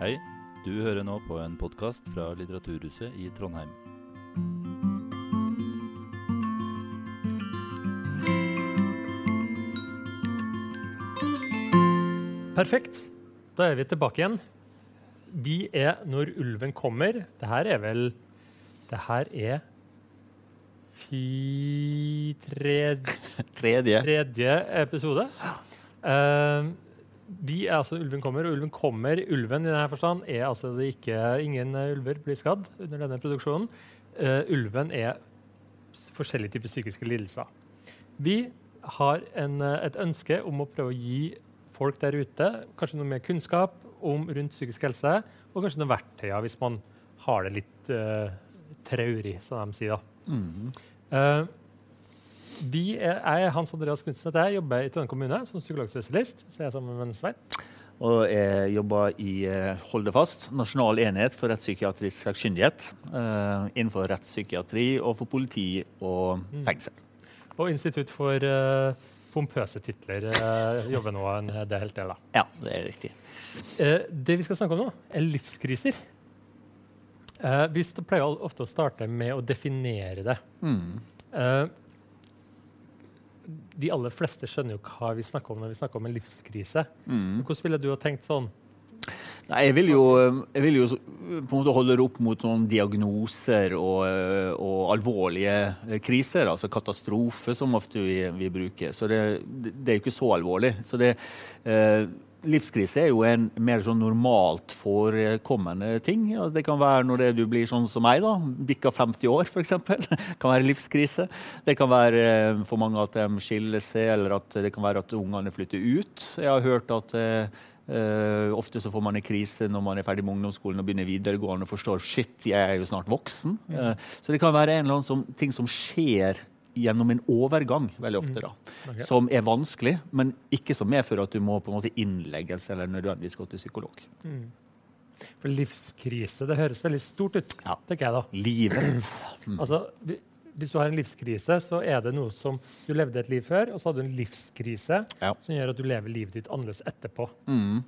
Hei, du hører nå på en podkast fra Litteraturhuset i Trondheim. Perfekt. Da er vi tilbake igjen. Vi er Når ulven kommer. Det her er vel Det her er fi, tredje, Tredje. tredje episode. Eh, vi er altså Ulven kommer, og Ulven kommer. Ulven i denne forstand er altså det ikke Ingen eh, ulver blir skadd under denne produksjonen. Uh, ulven er forskjellige typer psykiske lidelser. Vi har en, eh, et ønske om å prøve å gi folk der ute kanskje noe mer kunnskap om rundt psykisk helse, og kanskje noen verktøyer hvis man har det litt uh, traurig, som de sier. da. Mhm. Eh, vi er, jeg Hans Andreas Knutsen. Jeg jobber i Trondheim kommune som psykologspesialist. Så jeg er sammen med Svein. Og jeg jobber i Holdefast, hold det fast, Nasjonal enhet for rettspsykiatrisk sakkyndighet. Uh, innenfor rettspsykiatri og for politi og Mm. fengsel. Og Institutt for uh, pompøse titler uh, jobber nå en del til. da. Ja, det er riktig. Eh, det vi skal snakke om nå, er livskriser. Eh, vi pleier ofte å starte med å definere det. Mm. De aller fleste skjønner jo hva vi snakker om når vi snakker om en livskrise. Mm. Hvordan ville du ha tenkt sånn? Nei, jeg vil jo, jeg vil jo på en måte holde det opp mot noen diagnoser og, og alvorlige kriser, altså katastrofe, som ofte vi, vi bruker. Så det, det er jo ikke så alvorlig. Så det, eh, livskrise er jo en mer sånn normalt forekommende ting. Det kan være når det, du blir sånn som meg, da, bikka 50 år f.eks. Det kan være livskrise. Det kan være eh, for mange at de skiller seg, eller at det kan være at ungene flytter ut. Jeg har hørt at Eh, ofte så får man en krise når man er ferdig med ungdomsskolen og begynner videregående og forstår shit, jeg er jo snart voksen. Uh, så det kan være en eller annen som, ting som skjer gjennom en overgang veldig ofte. da, okay. Som er vanskelig, men ikke som medfører at du må på en måte innlegges eller nødvendigvis gå til psykolog. Mm. For livskrise, det høres veldig stort ut, Ja. tenker jeg da. Livet. Mm. Altså, hvis du har en livskrise, så er det noe som Du levde et liv før, og så hadde du en livskrise Ja. som gjør at du lever livet ditt annerledes etterpå. Mm.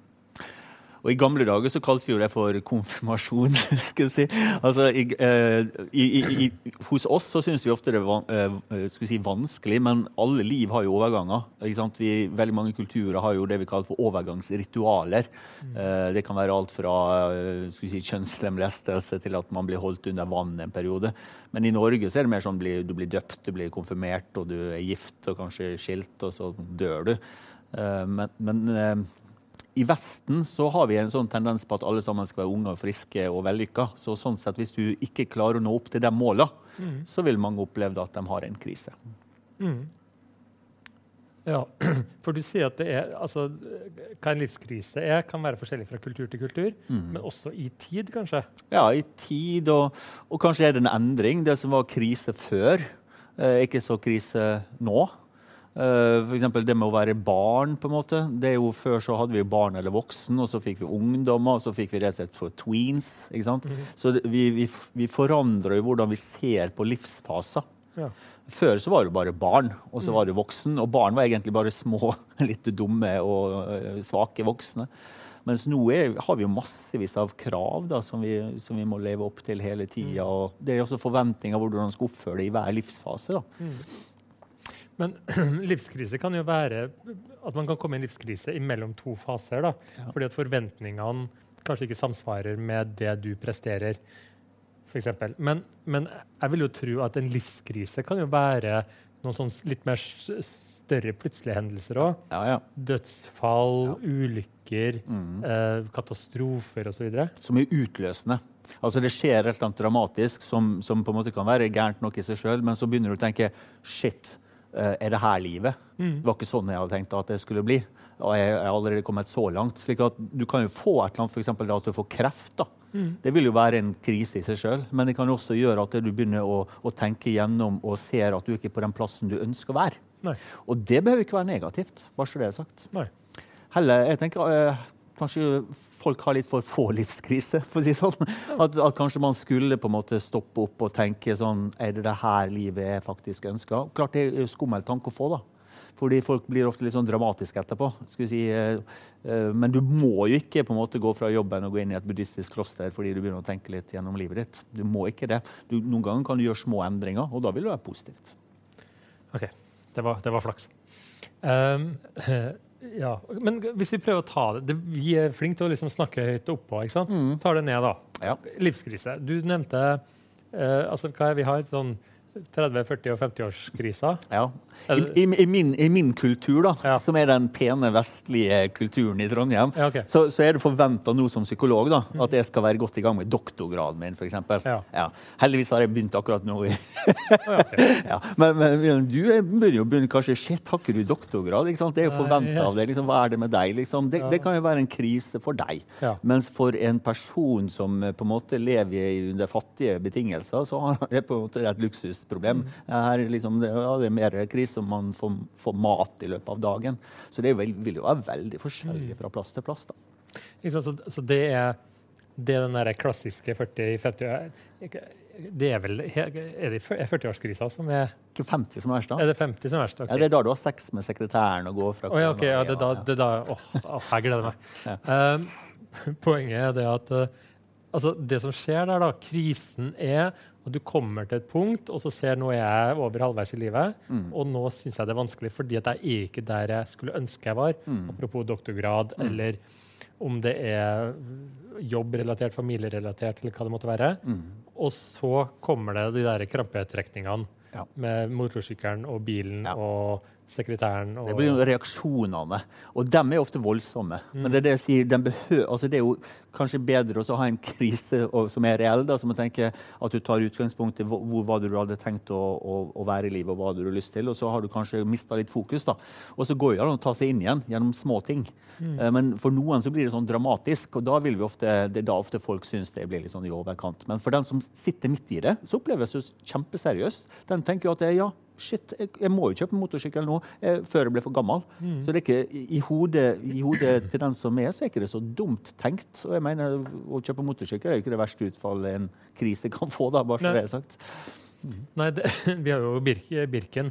Og I gamle dager så kalte vi jo det for konfirmasjon. skal jeg si. Altså, i, eh, i, i, i, hos oss så syns vi ofte det er eh, si vanskelig, men alle liv har jo overganger. Vi, veldig mange kulturer har jo det vi kaller for overgangsritualer. Mm. det kan være alt fra eh, si, kjønnslemlestelse til at man blir holdt under vann en periode. Men i Norge så er det mer sånn at du blir døpt, du blir konfirmert, og du er gift og kanskje skilt, og så dør du. Eh, men men eh, i Vesten så har vi en sånn tendens på at alle sammen skal være unge, og friske og vellykka. Så sånn sett, hvis du ikke klarer å nå opp til de måla, så vil mange oppleve at de har en krise. Mm. Ja, for du sier at det er, altså, hva en livskrise er, kan være forskjellig fra kultur til kultur, men også i tid, kanskje. Ja, i tid, og, og kanskje er det en endring. Det som var krise før, eh, er ikke så krise nå. For eksempel det med å være barn. på en måte. Det er jo Før så hadde vi barn eller voksen, og så fikk vi ungdommer, og så fikk vi rett og slett for tweens. ikke sant? Så vi, vi, vi forandrer jo hvordan vi ser på livsfaser. Ja. Før så var det bare barn, og så var det voksen. Og barn var egentlig bare små, litt dumme og øh, svake voksne. Mens nå er, har vi jo massevis av krav da, som, vi, som vi må leve opp til hele tida. Og det er også forventninger hvordan man skal oppføre det i hver livsfase. Da. Men livskrise kan jo være at man kan komme i en livskrise imellom to faser. da. Fordi at forventningene kanskje ikke samsvarer med det du presterer. For eksempel. men, men jeg vil jo tro at en livskrise kan jo være noen sånn litt mer større plutselige hendelser òg. Ja, ja. Dødsfall, ulykker, Mm. eh, katastrofer osv. Som er utløsende. Altså Det skjer et eller annet dramatisk som, som på en måte kan være gærent nok i seg sjøl, men så begynner du å tenke shit, er det her livet? Det var ikke sånn jeg hadde tenkt at det skulle bli. Og jeg er allerede kommet så langt. slik at Du kan jo få et eller annet, for da at du får kreft. da. Det vil jo være en krise i seg sjøl, men det kan også gjøre at du begynner å, å tenke gjennom og ser at du ikke er på den plassen du ønsker å være. Nei. Og det behøver ikke være negativt. bare så det er sagt. Nei. Heller, jeg tenker eh, Kanskje folk har litt for få livskrise, for å si sånn. At, at kanskje man skulle på en måte stoppe opp og tenke sånn Er det det her livet jeg faktisk ønsker? Klart det er skummel tanke å få, da. Fordi folk blir ofte litt sånn dramatiske etterpå. skulle si. Eh, eh, Men du må jo ikke på en måte gå fra jobben og gå inn i et buddhistisk kloster fordi du begynner å tenke litt gjennom livet ditt. Du må ikke det. Du, noen ganger kan du gjøre små endringer, og da vil det være positivt. OK. Det var, det var flaks. Um, ja. Men hvis vi prøver å ta det, det Vi er flinke til å liksom snakke høyt oppå. ikke sant? Mm. Tar det ned, da. Ja. Livskrise. Du nevnte eh, altså hva er vi har? et Sånn 30-, 40- og 50-årskrisa. Ja. I, i, i, min, I min kultur, da, Ja. som er den pene vestlige kulturen i Trondheim, Ja, okay. så, så er det forventa nå som psykolog da, at jeg skal være godt i gang med doktorgraden min, for Ja. Ja. Heldigvis har jeg begynt akkurat nå. ja, men, men, men du er- begynner jo begynner kanskje Shit, har ikke du doktorgrad? Ikke sant? Det er jo forventa av deg. Liksom, hva er det med deg? Liksom? Det, det kan jo være en krise for deg. Mens for en person som eh, på en måte lever under fattige betingelser, så har det på en måte et luksusproblem. Her, er liksom, det, ja, det er mer krise om man får, får mat i løpet av dagen. Så det vil, vil jo være veldig forskjellig fra plass til plass. da. Ikke? Så, så det er det er den der klassiske 40-50 Det er vel Er det 40-årskrisa som er Ikke 50 som er verst, da. Er det 50 som er verst? Okay. Ja, det er da du har sex med sekretæren og går fra oh, ja, okay, Ja, det er da, det er da åh, oh, jeg gleder meg. Um, poenget er det at uh, altså, det som skjer der, da, krisen er at du kommer til et punkt, og så ser nå er jeg over halvveis i livet, Mm. og nå syns jeg det er vanskelig fordi at jeg er ikke der jeg skulle ønske jeg var. Mm. Apropos doktorgrad, eller om det er jobbrelatert, familierelatert, eller hva det måtte være. Mm. Og så kommer det de der krampetrekningene Ja. med motorsykkelen og bilen Ja. og sekretæren. Og, Det blir jo reaksjonene, og dem er ofte voldsomme. Mm. Men det er det jeg sier, den behøver, altså det er jo kanskje bedre å ha en krise som er reell, da, som å tenke at du tar utgangspunkt i hvor, det du hadde tenkt å, å, å være i livet, og hva hadde du lyst til, og så har du kanskje mista litt fokus. da. Og så går det an å ta seg inn igjen gjennom små ting. Mm. Eh, Men for noen så blir det sånn dramatisk, og da vil vi ofte, det er da ofte folk syns det blir litt sånn i overkant. Men for den som sitter midt i det, så oppleves det kjempeseriøst. Den tenker jo at det, er ja, shit, jeg, jeg må jo kjøpe motorsykkel nå eh, før jeg blir for gammel. Mm. Så det er ikke, i, i, hodet, i hodet til den som er, så er ikke det så dumt tenkt. Og jeg mener, å kjøpe motorsykkel er jo ikke det verste utfallet en krise kan få, da, bare så det er sagt. Nei, det, vi har jo Birk, Birken.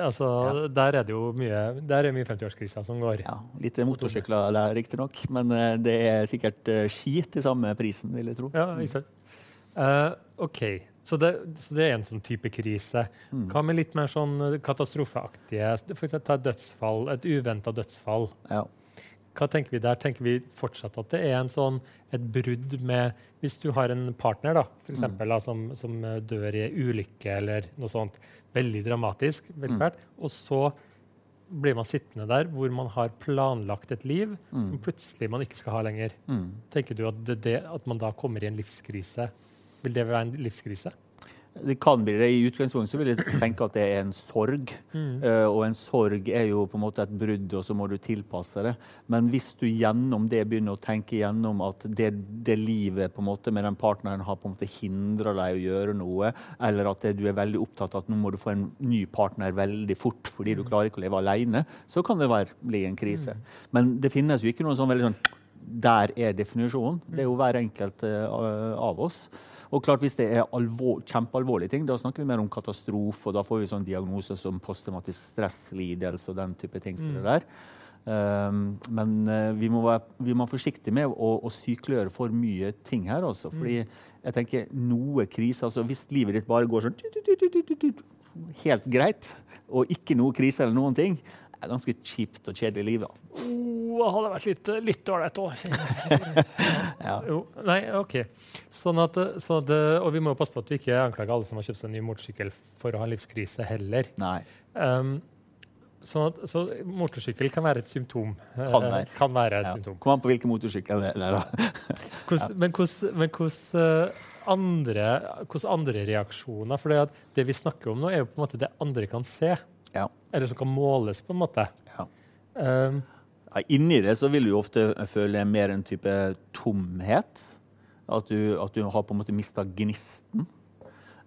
altså, ja. Der er det jo mye Der er mye 50-årskrisa som går. Ja, litt motorsykler der, riktignok, men eh, det er sikkert skit ski til samme prisen, vil jeg tro. Ja, ikke sant? Uh, OK. Så det, så det er en sånn type krise. Mm. Hva med litt mer sånn eh, katastrofeaktige For ta et dødsfall, et uventa dødsfall. Ja. Hva tenker vi der? Tenker vi fortsatt at det er en sånn, et brudd med Hvis du har en partner da, for Mm. eksempel, da, som, som eh, dør i ulykke eller noe sånt, veldig dramatisk, veldig Mm. fælt, og så blir man sittende der hvor man har planlagt et liv som plutselig man ikke skal ha lenger. Mm. Tenker du at, det, det, at man da kommer i en livskrise, vil det være en livskrise? Det kan bli det. I utgangspunktet så vil jeg tenke at det er en sorg. Eh, og en sorg er jo på en måte et brudd, og så må du tilpasse det. Men hvis du gjennom det begynner å tenke gjennom at det, det livet på en måte med den partneren har på en måte hindra deg å gjøre noe, eller at det, du er veldig opptatt av at nå må du få en ny partner veldig fort fordi du klarer ikke å leve alene, så kan det være, bli en krise. Men det finnes jo ikke noe sånn veldig sånn der er definisjonen. Det er jo hver enkelt uh, av oss. Og klart Hvis det er alvor, kjempealvorlige ting, da snakker vi mer om katastrofe. og Da får vi sånn diagnoser som posttraumatisk stresslidelse og den type ting. som det der. Um, men eh, vi, må være, vi må være forsiktige med å, å sykeliggjøre for mye ting her. Også. Fordi jeg tenker noe krise altså Hvis livet ditt bare går sånn tut, tut, tut, tut, tut, tut, helt greit, og ikke noe krise eller noen ting, er ganske kjipt og kjedelig liv. da. Oh, det hadde vært litt, litt ålreit òg. Ja. Jo, nei, OK. Sånn at, sånn at, og vi må passe på at vi ikke anklager alle som har kjøpt seg en ny motorsykkel for å ha en livskrise heller. Nei. Um, sånn at, så motorsykkel kan være et symptom. Kan Eh, være. kan være et Ja. symptom. Kom an på hvilken motorsykkel det er. da. ja. Men hvordan eh, andre, andre reaksjoner For det, det vi snakker om nå, er jo på en måte det andre kan se. Ja. Eller som kan måles, på en måte. Ja. Um, Ja, inni det så vil du jo ofte føle mer en type tomhet. At du, at du har på en måte mista gnisten.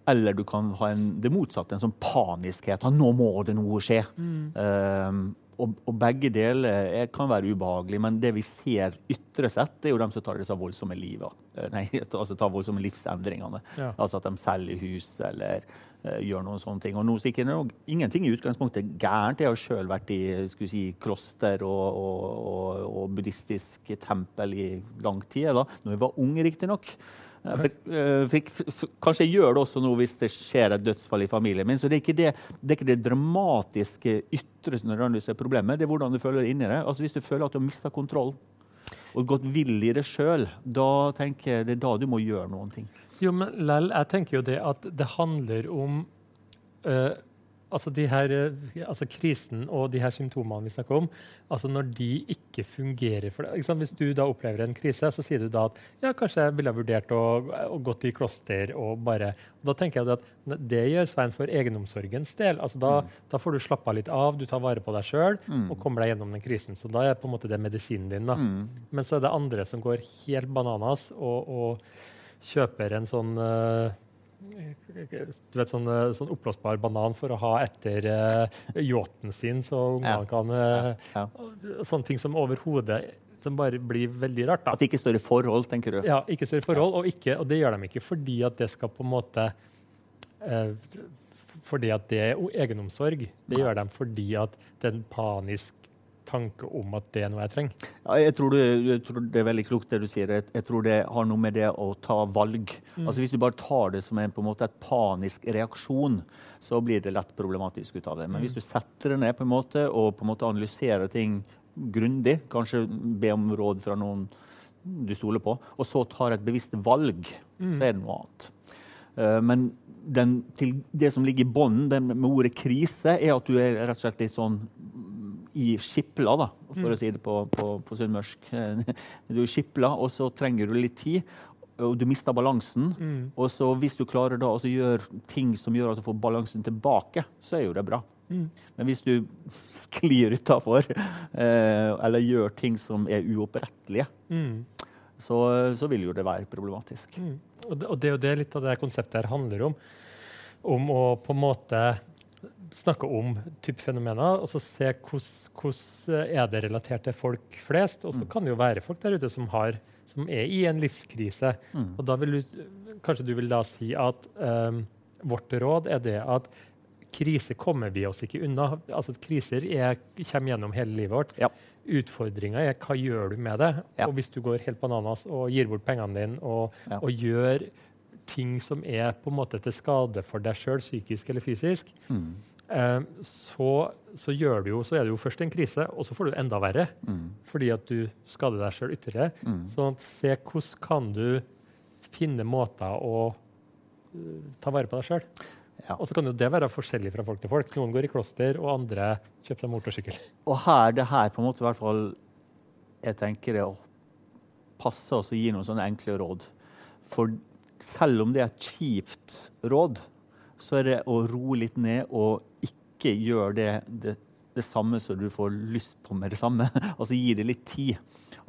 Eller du kan ha en, det motsatte, en sånn paniskhet. Nå må det noe skje. Um, og, og, begge deler er, kan være ubehagelig, men det vi ser ytre sett, det er jo dem som tar disse voldsomme livet. Nei, altså tar voldsomme livsendringene. Ja. Altså at de selger hus eller uh, gjør noen sånne ting. Og nå sikkert noe, Ingenting i utgangspunktet gærent. Jeg har sjøl vært i si, kloster og, og, og, buddhistisk tempel i lang tid. da, når jeg var ung, riktignok. Eh, kanskje jeg gjør det også nå hvis det skjer et dødsfall i familien min. Så det er ikke det, det, er ikke det dramatiske ytre problemet, det er hvordan du føler det inni deg. Altså Hvis du føler at du har mista kontroll og gått vill i det sjøl, da tenker jeg det er da du må gjøre noen ting. Jo, men lell, jeg tenker jo det at det handler om øh, altså, de her, eh, altså krisen og de her symptomene vi snakker om, altså når de ikke fungerer for deg Hvis du da opplever en krise, så sier du da at ja, kanskje jeg ville ha vurdert å, å gått i kloster og bare og Da tenker jeg at det gjør Svein for egenomsorgens del. altså da, mm. da, får du slappa litt av, du tar vare på deg sjøl mm. og kommer deg gjennom den krisen. Så da er på en måte det medisinen din. da. Mm. Men så er det andre som går helt bananas og, og kjøper en sånn uh, du vet, sånn, eh, sånn oppblåsbar banan for å ha etter uh, yachten sin, så ungene ja. kan uh. Ja. Sånne ting som overhodet som bare blir veldig rart. Da. At det ikke står i forhold, tenker du? Ja, ikke står i forhold, og, ikke, og, det gjør de ikke fordi at det skal på en måte uh, Fordi at det er egenomsorg. Det gjør de fordi at det er en panisk tanke om at det er noe jeg trenger? Ja, jeg, tror du, jeg, tror det er veldig klokt det du sier. Jeg, jeg, tror det har noe med det å ta valg. Mm. Altså Hvis du bare tar det som en, på en måte et panisk reaksjon, så blir det lett problematisk ut av det. Men mm. hvis du setter det ned på en måte og på en måte analyserer ting grundig, kanskje be om råd fra noen du stoler på, og så tar et bevisst valg, mm. så er det noe annet. Uh, men den, det som ligger i bunnen med ordet krise, er at du er rett og slett litt sånn i skipla, da, for mm. å si det på, på, på sunnmørsk. Du er skipla, og så trenger du litt tid. Og du mister balansen. Mm. Og så hvis du klarer da å gjøre ting som gjør at du får balansen tilbake, så er jo det bra. Mm. Men hvis du sklir utafor, eh, eller gjør ting som er uopprettelige, mm. så, så, vil jo det være problematisk. Mm. Og, det, og det er jo det litt av det konseptet her handler om. Om å på en måte snakke om type fenomener, og så se hvordan er det relatert til folk flest. Og så mm. kan det jo være folk der ute som, har, som er i en livskrise. Mm. Og da vil du, kanskje du vil da si at um, vårt råd er det at krise kommer vi oss ikke unna. Altså Kriser er, kommer gjennom hele livet vårt. Ja. Utfordringa er hva gjør du med det? Ja. Og hvis du går helt bananas og gir bort pengene dine og, ja. og gjør ting som er på en måte til skade for deg sjøl, psykisk eller fysisk, mm. Eh, så, så, jo, så, er det jo først en krise, og så får du enda verre. Mm. Fordi at du skader deg sjøl ytterligere. Mm. at se hvordan kan du finne måter å uh, ta vare på deg sjøl. Ja. Og så kan jo det være forskjellig fra folk til folk. Noen går i kloster, og andre kjøper seg motorsykkel. Og her, det her på en måte i hvert fall jeg tenker det passer oss å gi noen sånne enkle råd. For selv om det er et kjipt råd, så er det å roe litt ned og ikke gjør det, det, det samme som du får lyst på med det samme. altså gi det litt tid.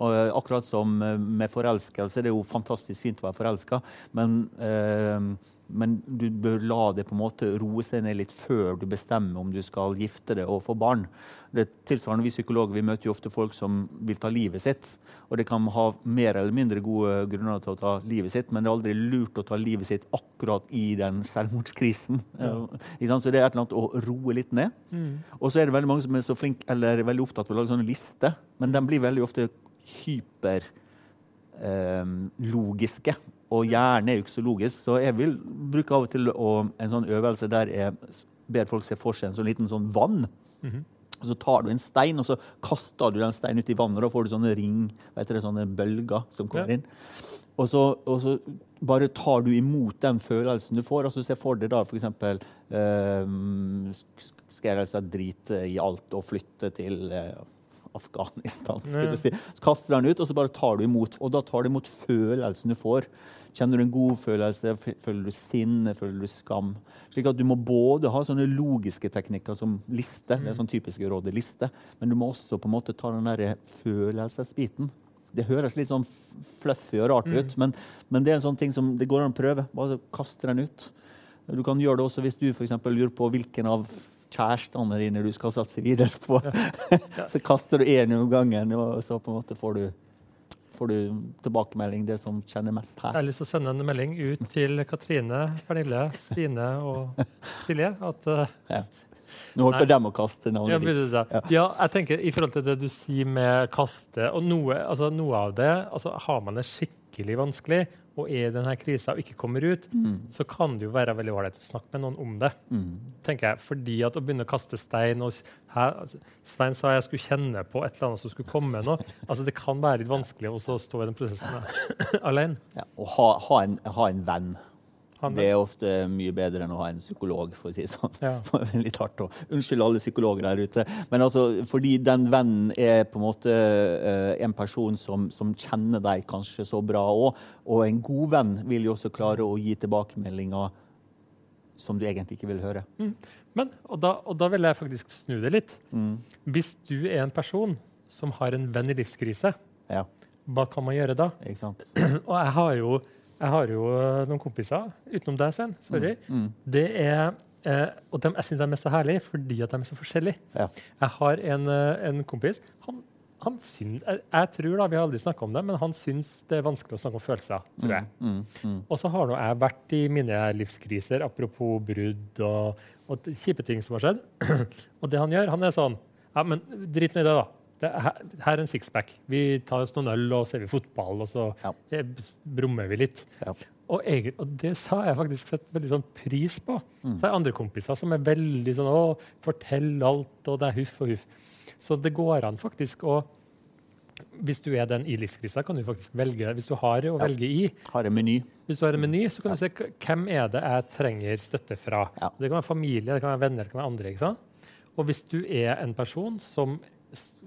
Og eh, akkurat som med forelskelse. Det er jo fantastisk fint å være forelska, men eh, men du bør la det på en måte roe seg ned litt før du bestemmer om du skal gifte deg og få barn. Det tilsvarende Vi psykologer vi møter jo ofte folk som vil ta livet sitt. Og det kan ha mer eller mindre gode grunner til å ta livet sitt, men det er aldri lurt å ta livet sitt akkurat i den selvmordskrisen. Ja. Så det er et eller annet å roe litt ned. Mm. Og så er det veldig mange som er så flinke eller veldig opptatt av å lage sånne lister, men de blir veldig ofte hyperlogiske. Eh, og hjernen er jo ikke så logisk, så jeg vil bruke av og til å, en sånn øvelse der jeg ber folk se for seg en sånn liten sånn vann. Mm -hmm. Og Så tar du en stein og så kaster du den steinen ut i vannet. og Da får du sånne ring, vet du, sånne bølger som kommer ja. inn. Og så, og så, bare tar du imot den følelsen du får. altså Se for deg da f.eks. Eh, skal jeg altså drite i alt og flytte til eh, Afghanistan. Si. Så kaster du den ut, og så bare tar du imot. Og da tar du imot følelsen du får. Kjenner du en god følelse? Føler du sinne? Føler du skam? Slik at Du må både ha sånne logiske teknikker som liste, det er mm. sånn typiske rådet liste, men du må også på en måte ta den der følelsesbiten. Det høres litt sånn fluffy og rart ut, mm. men, men, det er en sånn ting som det går an å prøve. Bare kaste den ut. Du kan gjøre det også hvis du for lurer på hvilken av kjærestene dine du skal satse videre på. så kaster du én om gangen, og så på en måte får du, får du tilbakemelding, det som kjenner mest her. Jeg har lyst til å sende en melding ut til Katrine, Pernille, Stine og Silje. at Uh, Ja. Nå holdt Nei. de å kaste navnet ditt. Ja. ja, jeg tenker I forhold til det du sier med kaste og Noe, altså, noe av det altså, Har man det skikkelig vanskelig og er i denne krisa og ikke kommer ut, så kan det jo være veldig ålreit å snakke med noen om det. Mm. tenker jeg, fordi at Å begynne å kaste stein og her, Stein sa jeg skulle kjenne på et eller annet som skulle komme nå. altså Det kan være litt vanskelig å stå i den prosessen alene. Ja, og ha, ha, en, ha en venn. Han- Det er ofte mye bedre enn å ha en psykolog, for å si det sånn. Ja. Litt hardt å Unnskyld alle psykologer der ute. Men altså, fordi den vennen er på en måte uh, en person som, som kjenner deg kanskje så bra òg. Og en god venn vil jo også klare å gi tilbakemeldinger som du egentlig ikke vil høre. Men, og da, og da vil jeg faktisk snu det litt. Hvis du er en person som har en venn i livskrise, Ja, hva kan man gjøre da? Og jeg har jo, jeg har jo eh, noen kompiser utenom deg, Svein. Sorry. Mm. Det er, eh, og de, jeg syns de er så herlige fordi at de er så forskjellige. Ja. Jeg har en, eh, en kompis han, han syns, jeg, jeg tror da, Vi har aldri snakka om det, men han syns det er vanskelig å snakke om følelser. tror jeg. Mm, mm. Og så har nå jeg vært i mine livskriser, apropos brudd og, og kjipe ting som har skjedd. og det han gjør, han er sånn Ja, men drit nå i det, da. Det, her, her er en sixpack. Vi tar oss noen øl og ser vi fotball, og så Ja. eh, brummer vi litt. Ja. Og, jeg, og det har jeg faktisk sett veldig sånn pris på. Mm. Så er andre kompiser som er veldig sånn Å, fortell alt, og det er huff og huff. Så det går an faktisk å Hvis du er den i livskrisa, kan du faktisk velge Hvis du har å Ja. velge i, Har en meny. hvis du har en meny, så kan du se hvem er det jeg trenger støtte fra. Ja. Det kan være familie, det kan være venner, det kan være andre. ikke sant? Og hvis du er en person som,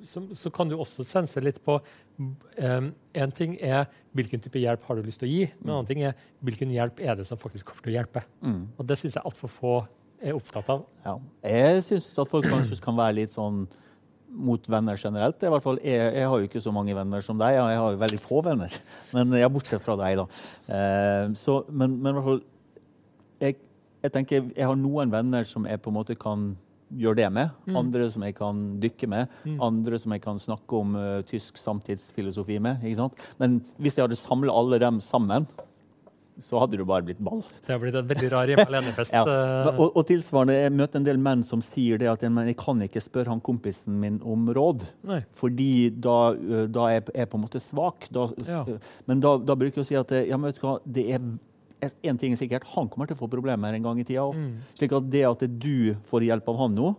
som Så kan du også sense litt på um, En ting er hvilken type hjelp har du lyst til å gi, men en annen ting er hvilken hjelp er det som faktisk kommer til å hjelpe. Mm. Og det syns jeg altfor få er opptatt av. Ja. Jeg syns at folk kanskje kan være litt sånn mot venner generelt. I hvert fall, jeg, jeg har jo ikke så mange venner som deg. Jeg har jo veldig få venner. Men ja, bortsett fra deg, da. Uh, så, men, men i hvert fall jeg, jeg tenker jeg har noen venner som jeg på en måte kan gjøre det med. Andre som jeg kan dykke med. Andre som jeg kan snakke om uh, tysk samtidsfilosofi med. ikke sant? Men hvis jeg hadde samla alle dem sammen, så hadde det bare blitt ball. Det har blitt en veldig rar hjemme alene-fest. Ja. eh, Og, og tilsvarende, jeg møter en del menn som sier det at men jeg kan ikke spørre han kompisen min om råd. Nei. Fordi da, ø, da er jeg på en måte svak. Da, Ja. Men da, da bruker jeg å si at eh, ja, men vet du hva, det er en ting er sikkert, han kommer til å få problemer en gang i tida òg. Mm. Slik at det at du får hjelp av han nå,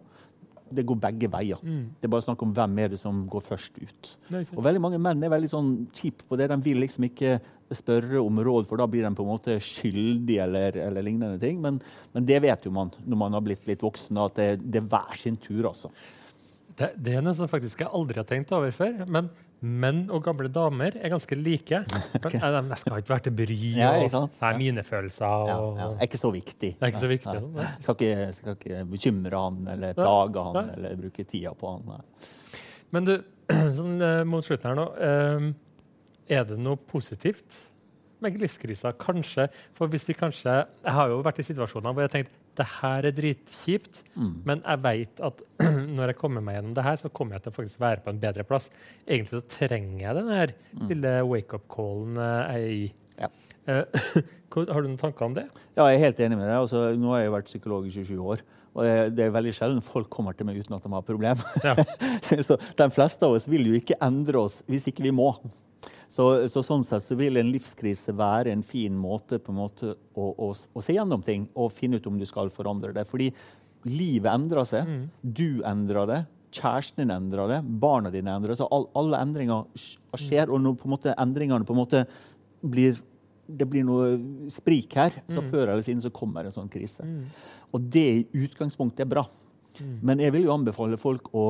det går begge veier. Mm. Det er bare snakk om hvem er det som går først ut. Og veldig mange menn er veldig sånn kjipe på det. De vil liksom ikke spørre om råd, for da blir de på en måte skyldige eller, eller lignende ting. Men, men det vet jo man når man har blitt litt voksen, at det, det er hver sin tur, altså. Det, det er noe som faktisk jeg aldri har tenkt over før. Men menn og gamle damer er ganske like. Men, eh, Jeg skal ikke være til bry. Ja, og det er mine følelser. Og, ja. Det er ikke så viktig. Det er ikke så viktig, Nei, nei. nei. Skal, ikke, skal ikke bekymre han eller plage han nei. eller bruke tida på han. Nei. Men du, sånn, eh, mot slutten her nå. eh, er det noe positivt med livskrisa? Kanskje. For hvis vi kanskje Jeg har jo vært i situasjoner hvor jeg har tenkt det her er dritkjipt, Mm. men jeg vet at når jeg kommer meg gjennom det her, så kommer jeg til å faktisk være på en bedre plass. Egentlig så trenger jeg den her lille wake-up-callen jeg er i. Ja. Eh, har du noen tanker om det? Ja, jeg er helt enig med deg. Altså, nå har jeg vært psykolog i 27 år. Og det- det er veldig sjelden folk kommer til meg uten at de har problemer. Ja. de fleste av oss vil jo ikke endre oss hvis ikke vi må. Så, så sånn sett så vil en livskrise være en fin måte, på en måte å, å, å se gjennom ting og finne ut om du skal forandre det. Fordi livet endrer seg. Du endrer det. Kjæresten din endrer det. Barna dine endrer det. Så all, alle endringer sk- skjer. Og når på en måte, endringene på en måte blir det blir noe sprik her, så før eller siden så kommer en sånn krise. Og det i utgangspunktet er bra. Men jeg vil jo anbefale folk å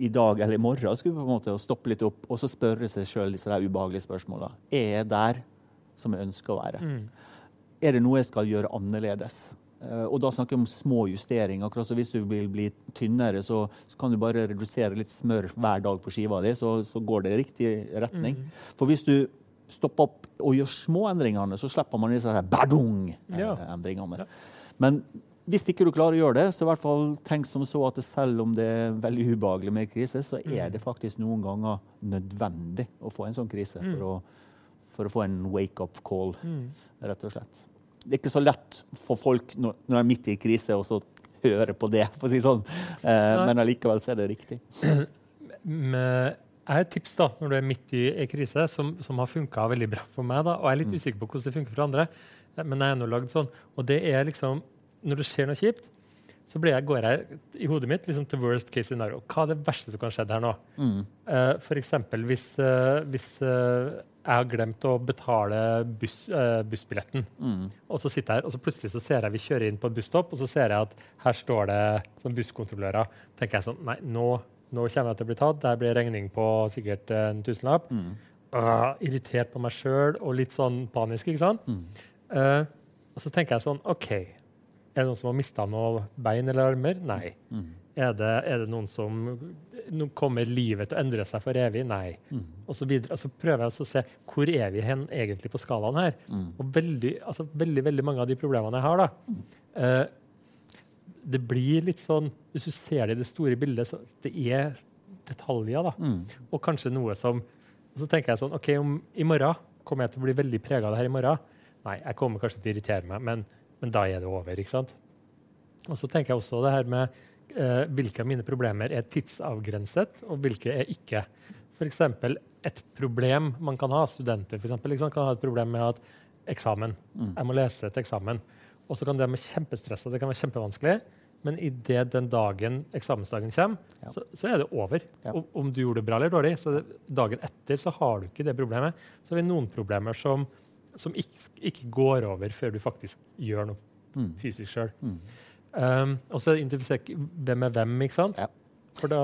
i dag eller i morgen skulle på en måte stoppe litt opp og så spørre seg sjøl disse der ubehagelige spørsmåla. Er jeg der som jeg ønsker å være? Er det noe jeg skal gjøre annerledes? Eh, og da snakker jeg om små justeringer. Akkurat så Hvis du vil bli tynnere, så, så kan du bare redusere litt smør hver dag på skiva di, så, så går det i riktig retning. For hvis du stopper opp og gjør små endringene, så slipper man disse badung-endringene. Men hvis ikke du klarer å gjøre det, så i hvert fall tenk som så at selv om det er veldig ubehagelig med krise, så er Mm. det faktisk noen ganger nødvendig å få en sånn krise Mm. for, å, for å få en wake-up call, Mm. rett og slett. Det er ikke så lett for folk når, når de er midt i krise, å høre på det, for å si sånn. Eh, men allikevel så er det riktig. Jeg har et tips da, når du er midt i en krise, som, som har funka veldig bra for meg. da, og Jeg er litt usikker på hvordan det funker for andre, eh, men jeg er nå lagd sånn. Og det er liksom, Når det skjer noe kjipt, så blir jeg, går jeg i hodet mitt liksom til worst case scenario. Hva er det verste som kan skje her nå? Mm. Uh, F.eks. hvis, uh, hvis uh, jeg har glemt å betale buss, eh, bussbilletten. Mm. Og så sitter jeg her, og så plutselig så ser jeg vi kjører inn på et busstopp, og så ser jeg at her står det sånn busskontrollører. tenker jeg sånn, nei, nå, nå kommer jeg til å bli tatt. Der blir regning på sikkert eh, en tusenlapp. Mm. Irritert på meg sjøl og litt sånn panisk. ikke sant? Mm. Eh, og så tenker jeg sånn OK, er det noen som har mista noen bein eller armer? Nei. Mm. Er det, er det noen som nå kommer livet til å endre seg for evig? Nei. Mm. Og så, videre. så prøver jeg å se hvor er vi hen egentlig på skalaen her. Mm. Og veldig, altså, veldig, veldig mange av de problemene jeg har, da, eh, det blir litt sånn Hvis du ser det i det store bildet, så det er detaljer. da. Mm. Og kanskje noe som og Så tenker jeg sånn OK, om i morgen kommer jeg til å bli veldig prega av det her i morgen. Nei, jeg kommer kanskje til å irritere meg, men, men da er det over. ikke sant? Og så tenker jeg også det her med eh, hvilke av mine problemer er tidsavgrenset, og hvilke er ikke. F.eks. et problem man kan ha, studenter for eksempel, liksom, kan ha et problem med at eksamen. Mm. Jeg må lese til eksamen. Og så kan det være kjempestress og det kan være kjempevanskelig. Men idet den dagen eksamensdagen kommer, Ja. så, så er det over. Ja. Om, om du gjorde det bra eller dårlig. Så det, dagen etter så har du ikke det problemet. Så har vi noen problemer som, som ikke, ikke går over før du faktisk gjør noe Mm. fysisk sjøl. Mm. Um, og så identifisere hvem er hvem, ikke sant? Ja. For da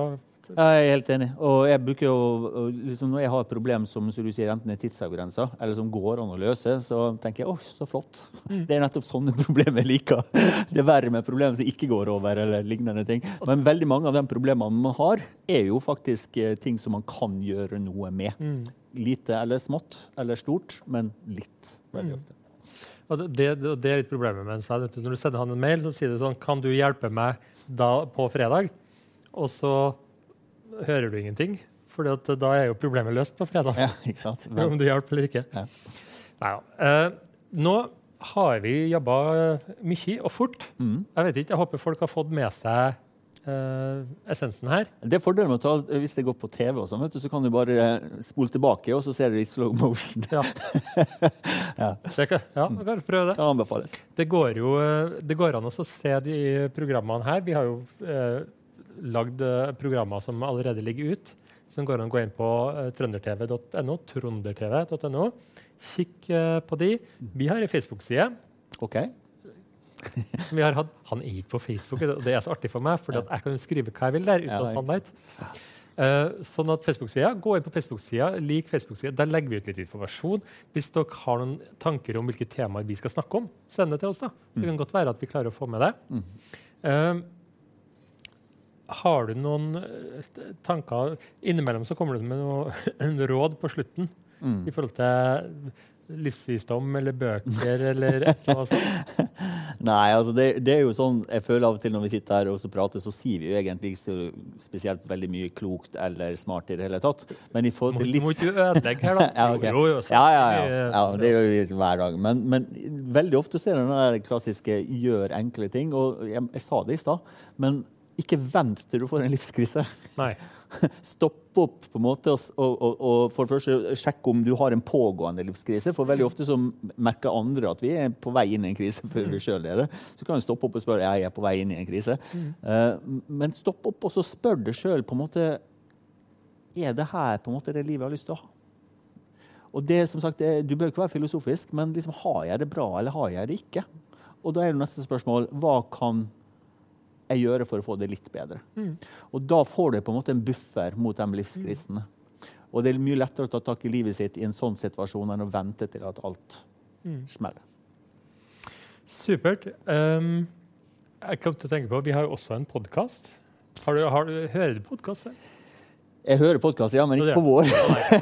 Jeg er helt enig. Og jeg bruker jo, liksom når jeg har et problem som, som du sier, enten er tidsavgrensa, eller som går an å løse, så tenker jeg åh, så flott. Mm. Det er nettopp sånne problemer jeg liker. Det er verre med problemer som ikke går over, eller lignende ting. Men veldig mange av de problemene man har, er jo faktisk eh, ting som man kan gjøre noe med. mm. Lite eller smått eller stort, men litt. Veldig Mm. ofte. Og det, det, er litt problemet med en sånn, Når du sender han en mail, så sier du sånn Kan du hjelpe meg da på fredag? Og så hører du ingenting. For da er jo problemet løst på fredag. Ja, ikke sant? Om du hjelper eller ikke. Ja. Neida. Eh, nå har vi jobba mye og fort. Mm. Jeg vet ikke, jeg håper folk har fått med seg essensen her. Det er fordelen med å ta, hvis det går på TV, og sånn, vet du, så kan du bare eh, spole tilbake, og så ser du i slow motion. Ja. Ja. Kan, ja, kan prøve det. Det anbefales. Det går jo eh, det går an å se de programmene her. Vi har jo eh, lagd eh, programmer som allerede ligger ut. Som går an å gå inn på eh, trøndertv.no. trøndertv.no. Kikk eh, på de. Vi har ei Facebook-side. Vi har hatt, han er ikke på Facebook, og det er så artig for meg, for jeg kan jo skrive hva jeg vil der. uten Ja, at han vet. Uh, sånn at Facebook-sida, Gå inn på Facebook-sida, lik Facebook-sida. Der legger vi ut litt informasjon. Hvis dere har noen tanker om hvilke temaer vi skal snakke om, send det til oss. da. Så det kan godt være at vi klarer å få med det. Mm. Eh, har du noen eh, tanker Innimellom så kommer du med noen råd på slutten Mm. i forhold til livsvisdom eller bøker eller et eller annet sånt. Nei, altså det, det er jo sånn Jeg føler av og til når vi sitter her og så prater, så sier vi jo egentlig ikke spesielt veldig mye klokt eller smart i det hele tatt. Men i forhold til livs... må ikke ødelegge her, da. Ja, okay. Jo, jo, ja, ja, ja. ja, det gjør vi hver dag. Men, men veldig ofte så er det den klassiske 'gjør enkle ting'. Og jeg, jeg sa det i stad, men ikke vent til du får en livskrise. Nei. Stopp opp på en måte og, og, og, for det første sjekke om du har en pågående livskrise. For veldig ofte så merker andre at vi er på vei inn i en krise før vi sjøl er det. Så kan du stoppe opp og spørre jeg er på vei inn i en krise. Eh, men stopp opp og så spør deg sjøl på en måte Er det her på en måte det livet jeg har lyst til å ha? Og det som sagt, Du bør ikke være filosofisk, men liksom, har jeg det bra, eller har jeg det ikke? Og da er det neste spørsmål hva kan jeg gjøre for å få det litt bedre? Mm. Og da får du på en måte en buffer mot de livskrisene. Og det er mye lettere å ta tak i livet sitt i en sånn situasjon enn å vente til at alt Mm. smeller. Supert. Um, jeg kom til å tenke på, Vi har jo også en podkast. Hører du podkast? Jeg hører podkast, ja, men ikke på vår.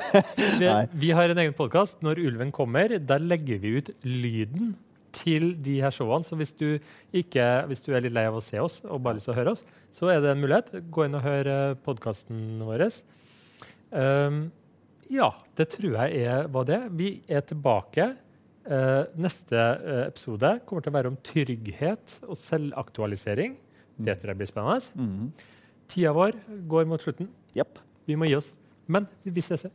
Vi, Nei. vi har en egen podkast. Når ulven kommer, der legger vi ut lyden til de her showene. Så hvis du, ikke, hvis du er litt lei av å se oss og bare lyst til å høre oss, så er det en mulighet. Gå inn og hør podkasten vår. Um, ja, det tror jeg er, var det. Vi er tilbake. Uh, neste uh, episode kommer til å være om trygghet og selvaktualisering. Det tror jeg blir spennende. Mm. Tida vår går mot slutten. Yep. Vi må gi oss. Men vi ses.